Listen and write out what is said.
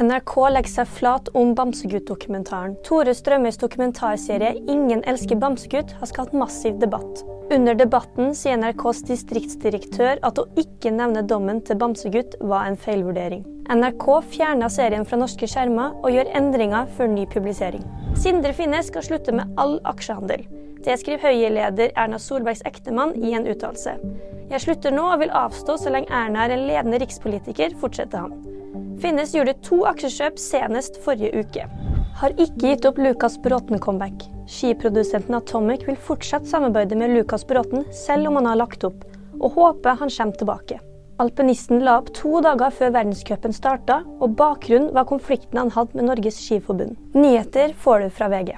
NRK legger seg flat om Bamsegutt-dokumentaren. Tore Strømøys dokumentarserie 'Ingen elsker Bamsegutt' har skapt massiv debatt. Under debatten sier NRKs distriktsdirektør at å ikke nevne dommen til Bamsegutt var en feilvurdering. NRK fjerna serien fra norske skjermer og gjør endringer før ny publisering. Sindre Finnes skal slutte med all aksjehandel. Det skriver Høyre-leder Erna Solbergs ektemann i en uttalelse. Jeg slutter nå og vil avstå så lenge Erna er en ledende rikspolitiker, fortsetter han. Finnes gjorde to aksjekjøp senest forrige uke. Har ikke gitt opp Lukas Bråten-comeback. Skiprodusenten Atomic vil fortsatt samarbeide med Lukas Bråten, selv om han har lagt opp, og håper han kommer tilbake. Alpinisten la opp to dager før verdenscupen starta, og bakgrunnen var konflikten han hadde med Norges Skiforbund. Nyheter får du fra VG.